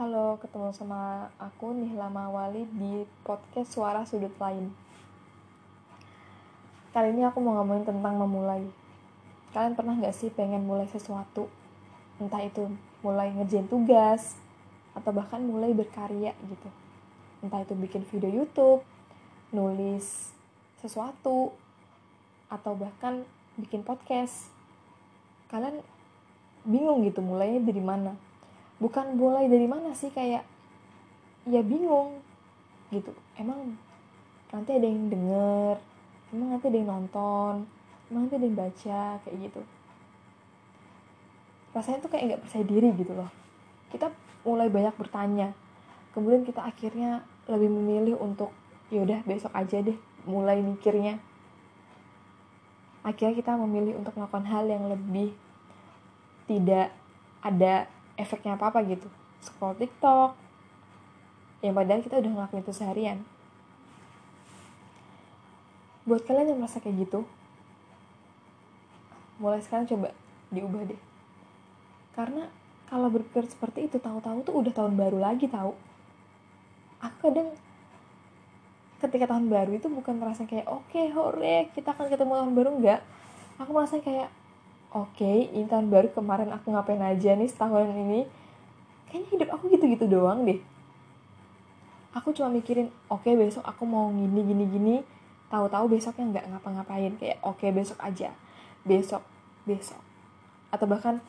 Halo, ketemu sama aku Nihla Mawali di podcast Suara Sudut Lain. Kali ini aku mau ngomongin tentang memulai. Kalian pernah gak sih pengen mulai sesuatu? Entah itu mulai ngerjain tugas, atau bahkan mulai berkarya gitu. Entah itu bikin video YouTube, nulis sesuatu, atau bahkan bikin podcast. Kalian bingung gitu mulainya dari mana? Bukan mulai dari mana sih kayak ya bingung gitu. Emang nanti ada yang denger emang nanti ada yang nonton emang nanti ada yang baca kayak gitu. Rasanya tuh kayak nggak percaya diri gitu loh. Kita mulai banyak bertanya kemudian kita akhirnya lebih memilih untuk yaudah besok aja deh mulai mikirnya. Akhirnya kita memilih untuk melakukan hal yang lebih tidak ada efeknya apa-apa gitu. Scroll TikTok. Yang padahal kita udah ngelakuin itu seharian. Buat kalian yang merasa kayak gitu mulai sekarang coba diubah deh. Karena kalau berpikir seperti itu tahu-tahu tuh udah tahun baru lagi tahu. Aku kadang ketika tahun baru itu bukan merasa kayak oke okay, hore kita akan ketemu tahun baru. Enggak. Aku merasa kayak oke okay, ini tahun baru kemarin aku ngapain aja nih setahun ini? Kayaknya hidup aku gitu-gitu doang deh. Aku cuma mikirin oke okay, besok aku mau gini gini gini. Tahu-tahu besoknya nggak ngapa-ngapain kayak oke okay, besok aja. Besok besok. Atau bahkan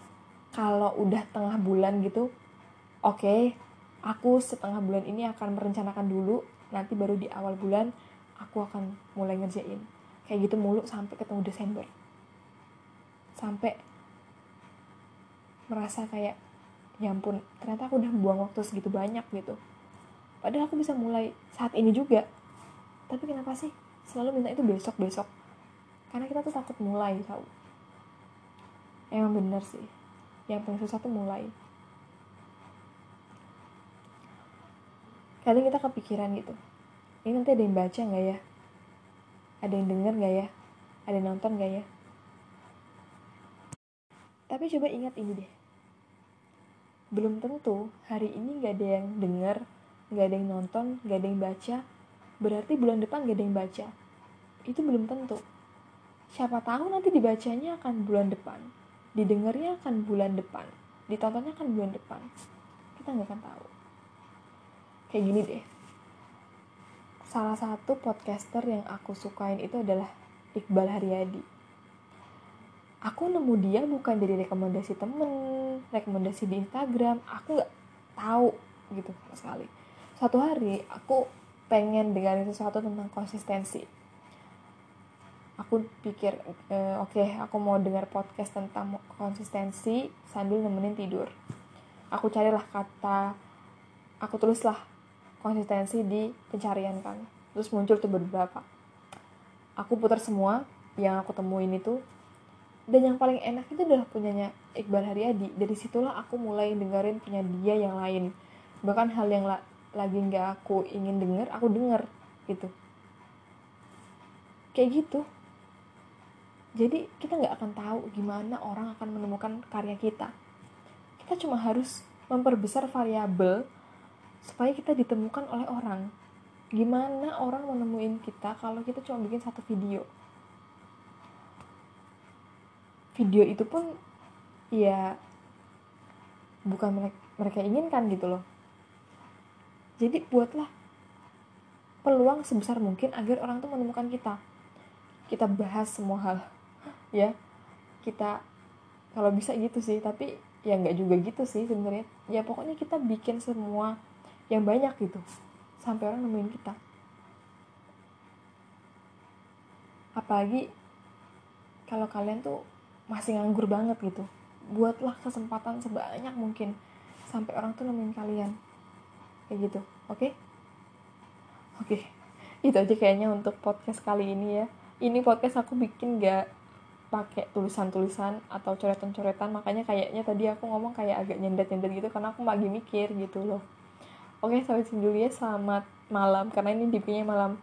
kalau udah tengah bulan gitu oke okay, aku setengah bulan ini akan merencanakan dulu. Nanti baru di awal bulan aku akan mulai ngerjain. Kayak gitu mulu sampai ketemu Desember sampai merasa kayak ya ampun ternyata aku udah buang waktu segitu banyak gitu. Padahal aku bisa mulai saat ini juga. Tapi kenapa sih selalu minta itu besok besok karena kita tuh takut mulai tahu emang bener sih. Yang paling susah tuh mulai. Kadang kita kepikiran gitu ini nanti ada yang baca nggak ya? Ada yang denger nggak ya? Ada yang nonton nggak ya tapi coba ingat ini deh. Belum tentu hari ini gak ada yang denger, gak ada yang nonton, gak ada yang baca. Berarti bulan depan gak ada yang baca. Itu belum tentu. Siapa tahu nanti dibacanya akan bulan depan. Didengarnya akan bulan depan. Ditontonnya akan bulan depan. Kita gak akan tahu. Kayak gini deh. Salah satu podcaster yang aku sukain itu adalah Iqbal Haryadi aku nemu dia bukan dari rekomendasi temen rekomendasi di Instagram. Aku nggak tahu gitu sama sekali. Suatu hari aku pengen dengerin sesuatu tentang konsistensi. Aku pikir e, oke okay, aku mau dengar podcast tentang konsistensi sambil nemenin tidur. Aku carilah kata aku tulislah konsistensi di pencarian kan. Terus muncul tuh beberapa. Aku putar semua yang aku temuin itu dan yang paling enak itu adalah punyanya Iqbal Haryadi. Dari situlah aku mulai dengerin punya dia yang lain. Bahkan hal yang la lagi nggak aku ingin denger aku denger gitu. Kayak gitu. Jadi kita nggak akan tahu gimana orang akan menemukan karya kita. Kita cuma harus memperbesar variabel supaya kita ditemukan oleh orang. Gimana orang menemuin kita kalau kita cuma bikin satu video video itu pun ya bukan mereka, mereka inginkan gitu loh. Jadi buatlah peluang sebesar mungkin agar orang tuh menemukan kita. Kita bahas semua hal ya. Kita kalau bisa gitu sih tapi ya nggak juga gitu sih sebenarnya. Ya pokoknya kita bikin semua yang banyak gitu sampai orang nemuin kita. Apalagi kalau kalian tuh masih nganggur banget gitu. Buatlah kesempatan sebanyak mungkin sampai orang tuh nemuin kalian. Kayak gitu oke? Okay? oke okay. itu aja kayaknya untuk podcast kali ini ya. Ini podcast aku bikin gak pakai tulisan-tulisan atau coretan-coretan makanya kayaknya tadi aku ngomong kayak agak nyendet-nyendet gitu karena aku lagi mikir gitu loh. Oke sampai sini dulu ya. Selamat malam karena ini dp malam